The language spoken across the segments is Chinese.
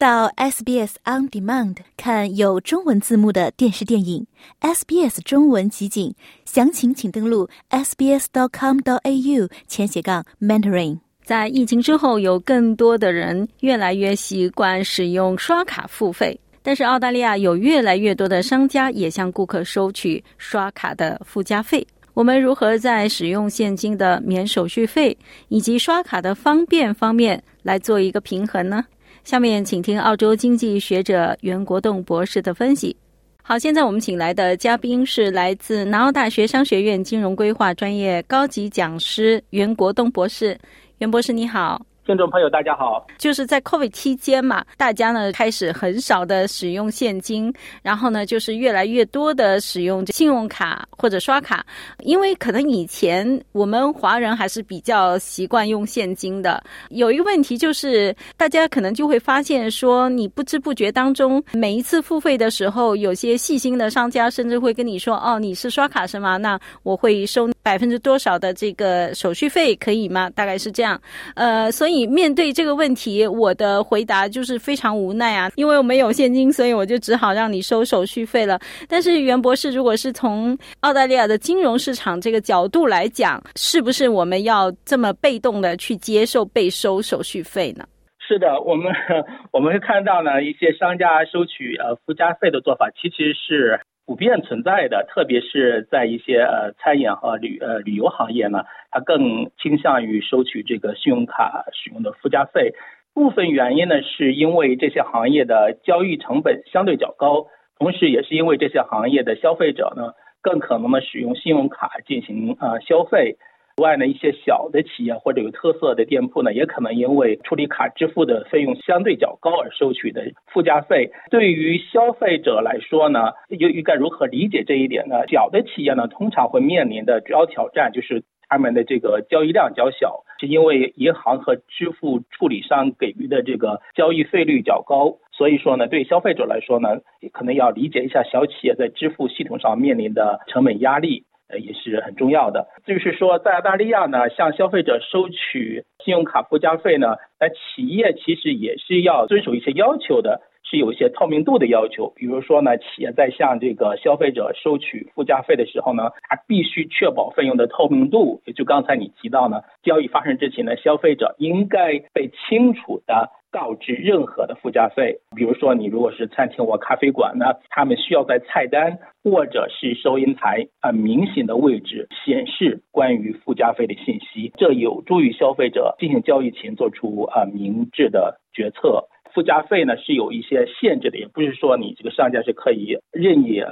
到 SBS On Demand 看有中文字幕的电视电影，SBS 中文集锦，详情请登录 sbs.com.au 前斜杠 mentoring。在疫情之后，有更多的人越来越习惯使用刷卡付费，但是澳大利亚有越来越多的商家也向顾客收取刷卡的附加费。我们如何在使用现金的免手续费以及刷卡的方便方面来做一个平衡呢？下面请听澳洲经济学者袁国栋博士的分析。好，现在我们请来的嘉宾是来自南澳大学商学院金融规划专业高级讲师袁国栋博士。袁博士，你好。听众朋友，大家好。就是在 COVID 期间嘛，大家呢开始很少的使用现金，然后呢就是越来越多的使用信用卡或者刷卡，因为可能以前我们华人还是比较习惯用现金的。有一个问题就是，大家可能就会发现说，你不知不觉当中，每一次付费的时候，有些细心的商家甚至会跟你说：“哦，你是刷卡是吗？那我会收百分之多少的这个手续费，可以吗？”大概是这样。呃，所以。面对这个问题，我的回答就是非常无奈啊，因为我没有现金，所以我就只好让你收手续费了。但是袁博士，如果是从澳大利亚的金融市场这个角度来讲，是不是我们要这么被动的去接受被收手续费呢？是的，我们 我们会看到呢，一些商家收取呃附加费的做法，其实是。普遍存在的，特别是在一些呃餐饮和旅呃旅游行业呢，它更倾向于收取这个信用卡使用的附加费。部分原因呢，是因为这些行业的交易成本相对较高，同时也是因为这些行业的消费者呢，更可能的使用信用卡进行呃消费。外呢，一些小的企业或者有特色的店铺呢，也可能因为处理卡支付的费用相对较高而收取的附加费。对于消费者来说呢，又应该如何理解这一点呢？小的企业呢，通常会面临的主要挑战就是他们的这个交易量较小，是因为银行和支付处理商给予的这个交易费率较高。所以说呢，对消费者来说呢，可能要理解一下小企业在支付系统上面临的成本压力。呃，也是很重要的。就是说，在澳大利亚呢，向消费者收取信用卡附加费呢，那企业其实也是要遵守一些要求的，是有一些透明度的要求。比如说呢，企业在向这个消费者收取附加费的时候呢，它必须确保费用的透明度。也就刚才你提到呢，交易发生之前呢，消费者应该被清楚的。告知任何的附加费，比如说你如果是餐厅或咖啡馆呢，他们需要在菜单或者是收银台啊明显的位置显示关于附加费的信息，这有助于消费者进行交易前做出啊明智的决策。附加费呢是有一些限制的，也不是说你这个商家是可以任意。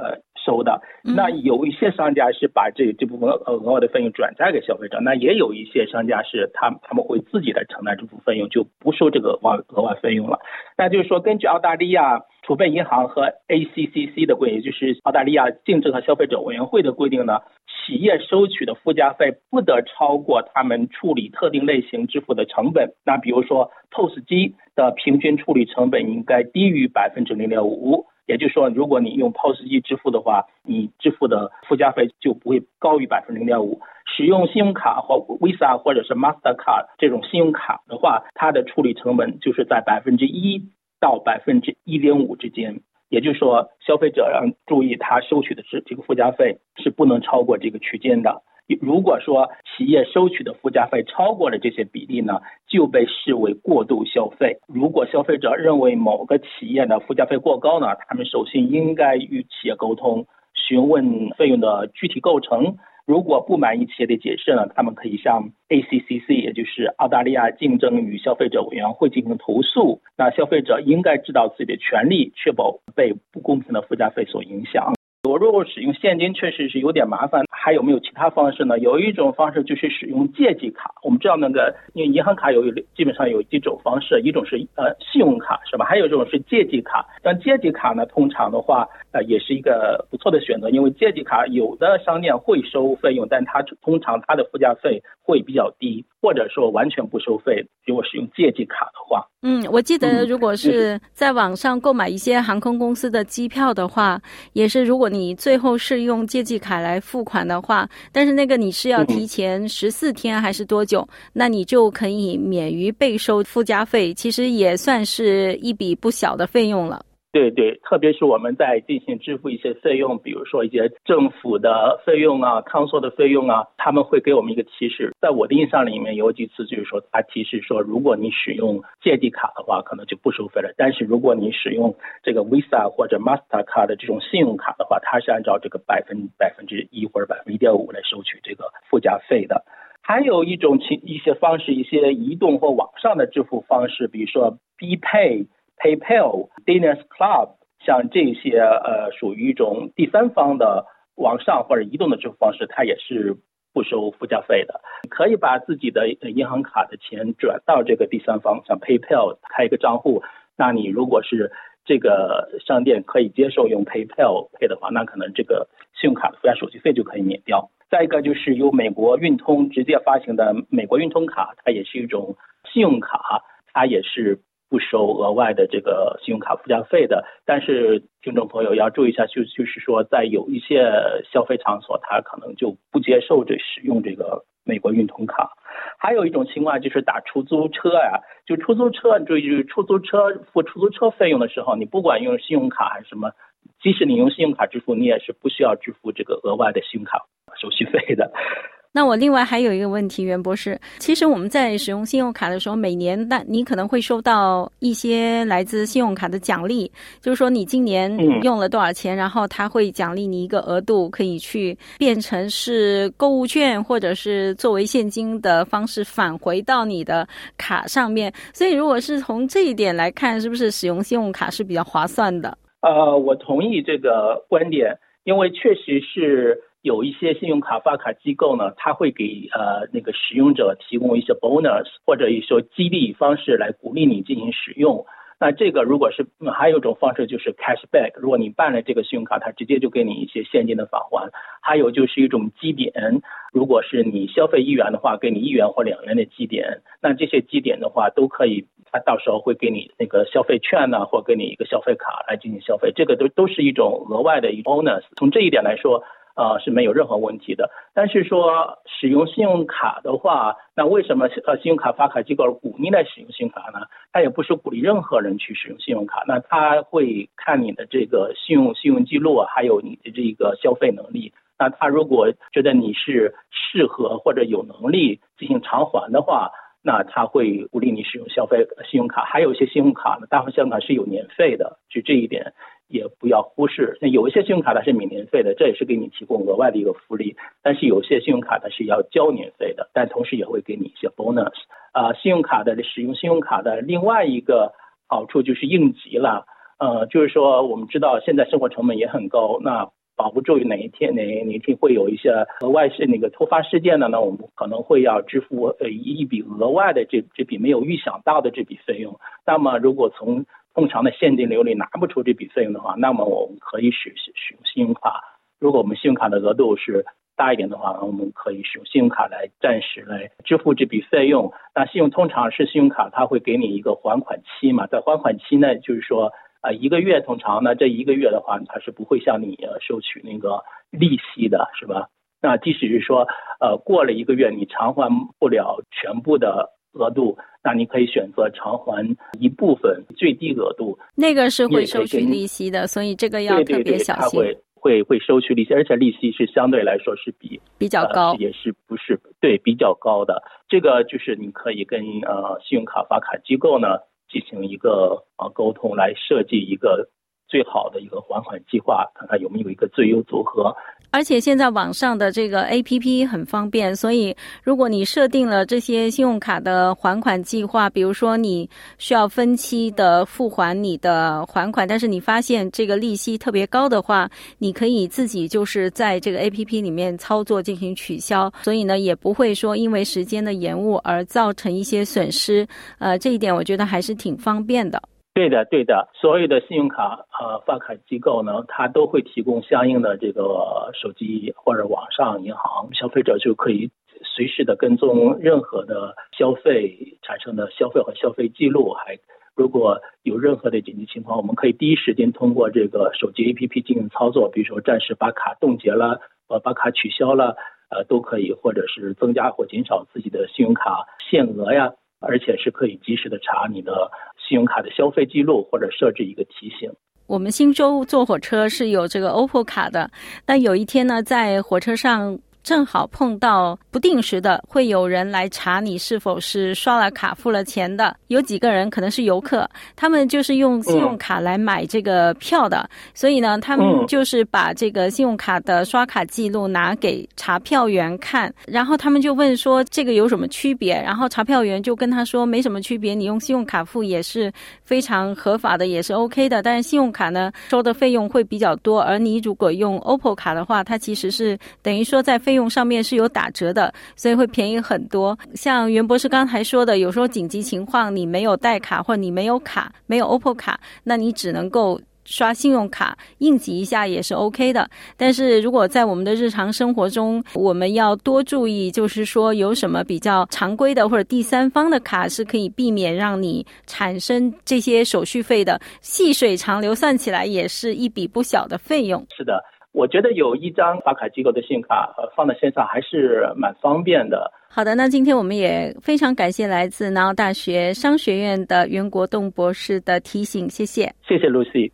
收的那有一些商家是把这这部分额额外的费用转嫁给消费者，那也有一些商家是他他们会自己来承担这部分费用，就不收这个额额外费用了。那就是说，根据澳大利亚储备银行和 ACCC 的规定，就是澳大利亚竞争和消费者委员会的规定呢，企业收取的附加费不得超过他们处理特定类型支付的成本。那比如说 POS 机的平均处理成本应该低于百分之零点五。也就是说，如果你用 POS 机支付的话，你支付的附加费就不会高于百分之零点五。使用信用卡或 Visa 或者是 Mastercard 这种信用卡的话，它的处理成本就是在百分之一到百分之一点五之间。也就是说，消费者要注意，他收取的是这个附加费是不能超过这个区间的。如果说企业收取的附加费超过了这些比例呢，就被视为过度消费。如果消费者认为某个企业的附加费过高呢，他们首先应该与企业沟通，询问费用的具体构成。如果不满意企业的解释呢，他们可以向 ACCC，也就是澳大利亚竞争与消费者委员会进行投诉。那消费者应该知道自己的权利，确保被不公平的附加费所影响。我如果使用现金，确实是有点麻烦。还有没有其他方式呢？有一种方式就是使用借记卡。我们知道那个，因为银行卡有基本上有几种方式，一种是呃信用卡是吧？还有一种是借记卡。但借记卡呢，通常的话呃也是一个不错的选择，因为借记卡有的商店会收费用，但它通常它的附加费会比较低，或者说完全不收费。如果使用借记卡的话，嗯，我记得如果是在网上购买一些航空公司的机票的话，也是如果你你最后是用借记卡来付款的话，但是那个你是要提前十四天还是多久？那你就可以免于被收附加费，其实也算是一笔不小的费用了。对对，特别是我们在进行支付一些费用，比如说一些政府的费用啊、康索的费用啊，他们会给我们一个提示。在我的印象里面，有几次就是说，他提示说，如果你使用借记卡的话，可能就不收费了；但是如果你使用这个 Visa 或者 Master Card 的这种信用卡的话，它是按照这个百分百分之一或者百分之一点五来收取这个附加费的。还有一种其一些方式，一些移动或网上的支付方式，比如说 B Pay。PayPal、Diners Club，像这些呃，属于一种第三方的网上或者移动的支付方式，它也是不收附加费的。可以把自己的银行卡的钱转到这个第三方，像 PayPal 开一个账户。那你如果是这个商店可以接受用 PayPal Pay 的话，那可能这个信用卡的附加手续费就可以免掉。再一个就是由美国运通直接发行的美国运通卡，它也是一种信用卡，它也是。不收额外的这个信用卡附加费的，但是听众朋友要注意一下，就就是说，在有一些消费场所，他可能就不接受这使用这个美国运通卡。还有一种情况就是打出租车呀，就出租车，注意就是出租车付出租车费用的时候，你不管用信用卡还是什么，即使你用信用卡支付，你也是不需要支付这个额外的信用卡手续费的。那我另外还有一个问题，袁博士，其实我们在使用信用卡的时候，每年那你可能会收到一些来自信用卡的奖励，就是说你今年用了多少钱，然后他会奖励你一个额度，可以去变成是购物券，或者是作为现金的方式返回到你的卡上面。所以，如果是从这一点来看，是不是使用信用卡是比较划算的？呃，我同意这个观点，因为确实是。有一些信用卡发卡机构呢，他会给呃那个使用者提供一些 bonus 或者一些激励方式来鼓励你进行使用。那这个如果是还有一种方式就是 cashback，如果你办了这个信用卡，它直接就给你一些现金的返还。还有就是一种积点，如果是你消费一元的话，给你一元或两元的积点。那这些积点的话都可以，它到时候会给你那个消费券呢，或给你一个消费卡来进行消费。这个都都是一种额外的一 bonus。从这一点来说。呃是没有任何问题的。但是说使用信用卡的话，那为什么呃信用卡发卡机构鼓励来使用信用卡呢？他也不是鼓励任何人去使用信用卡，那他会看你的这个信用信用记录，还有你的这个消费能力。那他如果觉得你是适合或者有能力进行偿还的话，那他会鼓励你使用消费信用卡。还有一些信用卡呢，大部分信用卡是有年费的，就这一点。也不要忽视，那有一些信用卡它是免年费的，这也是给你提供额外的一个福利。但是有些信用卡它是要交年费的，但同时也会给你一些 bonus。啊，信用卡的使用信用卡的另外一个好处就是应急了。呃，就是说我们知道现在生活成本也很高，那保不住哪一天哪哪一天会有一些额外是那个突发事件的呢？我们可能会要支付呃一笔额外的这这笔没有预想到的这笔费用。那么如果从通常的现金流里拿不出这笔费用的话，那么我们可以使使用信用卡。如果我们信用卡的额度是大一点的话，我们可以使用信用卡来暂时来支付这笔费用。那信用通常是信用卡，它会给你一个还款期嘛，在还款期呢，就是说啊一个月，通常呢这一个月的话，它是不会向你收取那个利息的，是吧？那即使是说呃过了一个月，你偿还不了全部的。额度，那你可以选择偿还一部分最低额度，那个是会收取利息的，所以这个要特别小心。会会会收取利息，而且利息是相对来说是比比较高，也是不是对比较高的。这个就是你可以跟呃信用卡发卡机构呢进行一个啊沟通，来设计一个最好的一个还款计划，看看有没有一个最优组合。而且现在网上的这个 A P P 很方便，所以如果你设定了这些信用卡的还款计划，比如说你需要分期的付还你的还款，但是你发现这个利息特别高的话，你可以自己就是在这个 A P P 里面操作进行取消，所以呢也不会说因为时间的延误而造成一些损失。呃，这一点我觉得还是挺方便的。对的，对的，所有的信用卡呃发卡机构呢，它都会提供相应的这个手机或者网上银行，消费者就可以随时的跟踪任何的消费产生的消费和消费记录，还如果有任何的紧急情况，我们可以第一时间通过这个手机 APP 进行操作，比如说暂时把卡冻结了，呃，把卡取消了，呃，都可以，或者是增加或减少自己的信用卡限额呀，而且是可以及时的查你的信用卡的消费记录，或者设置一个提醒。我们新州坐火车是有这个 OPPO 卡的，但有一天呢，在火车上。正好碰到不定时的会有人来查你是否是刷了卡付了钱的，有几个人可能是游客，他们就是用信用卡来买这个票的，所以呢，他们就是把这个信用卡的刷卡记录拿给查票员看，然后他们就问说这个有什么区别，然后查票员就跟他说没什么区别，你用信用卡付也是非常合法的，也是 OK 的，但是信用卡呢收的费用会比较多，而你如果用 OPPO 卡的话，它其实是等于说在费用用上面是有打折的，所以会便宜很多。像袁博士刚才说的，有时候紧急情况你没有带卡，或者你没有卡，没有 OPPO 卡，那你只能够刷信用卡应急一下也是 OK 的。但是如果在我们的日常生活中，我们要多注意，就是说有什么比较常规的或者第三方的卡是可以避免让你产生这些手续费的，细水长流算起来也是一笔不小的费用。是的。我觉得有一张发卡机构的信用卡，呃，放在身上还是蛮方便的。好的，那今天我们也非常感谢来自南澳大学商学院的袁国栋博士的提醒，谢谢。谢谢 Lucy。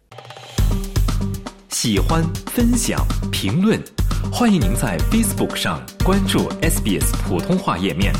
喜欢、分享、评论，欢迎您在 Facebook 上关注 SBS 普通话页面。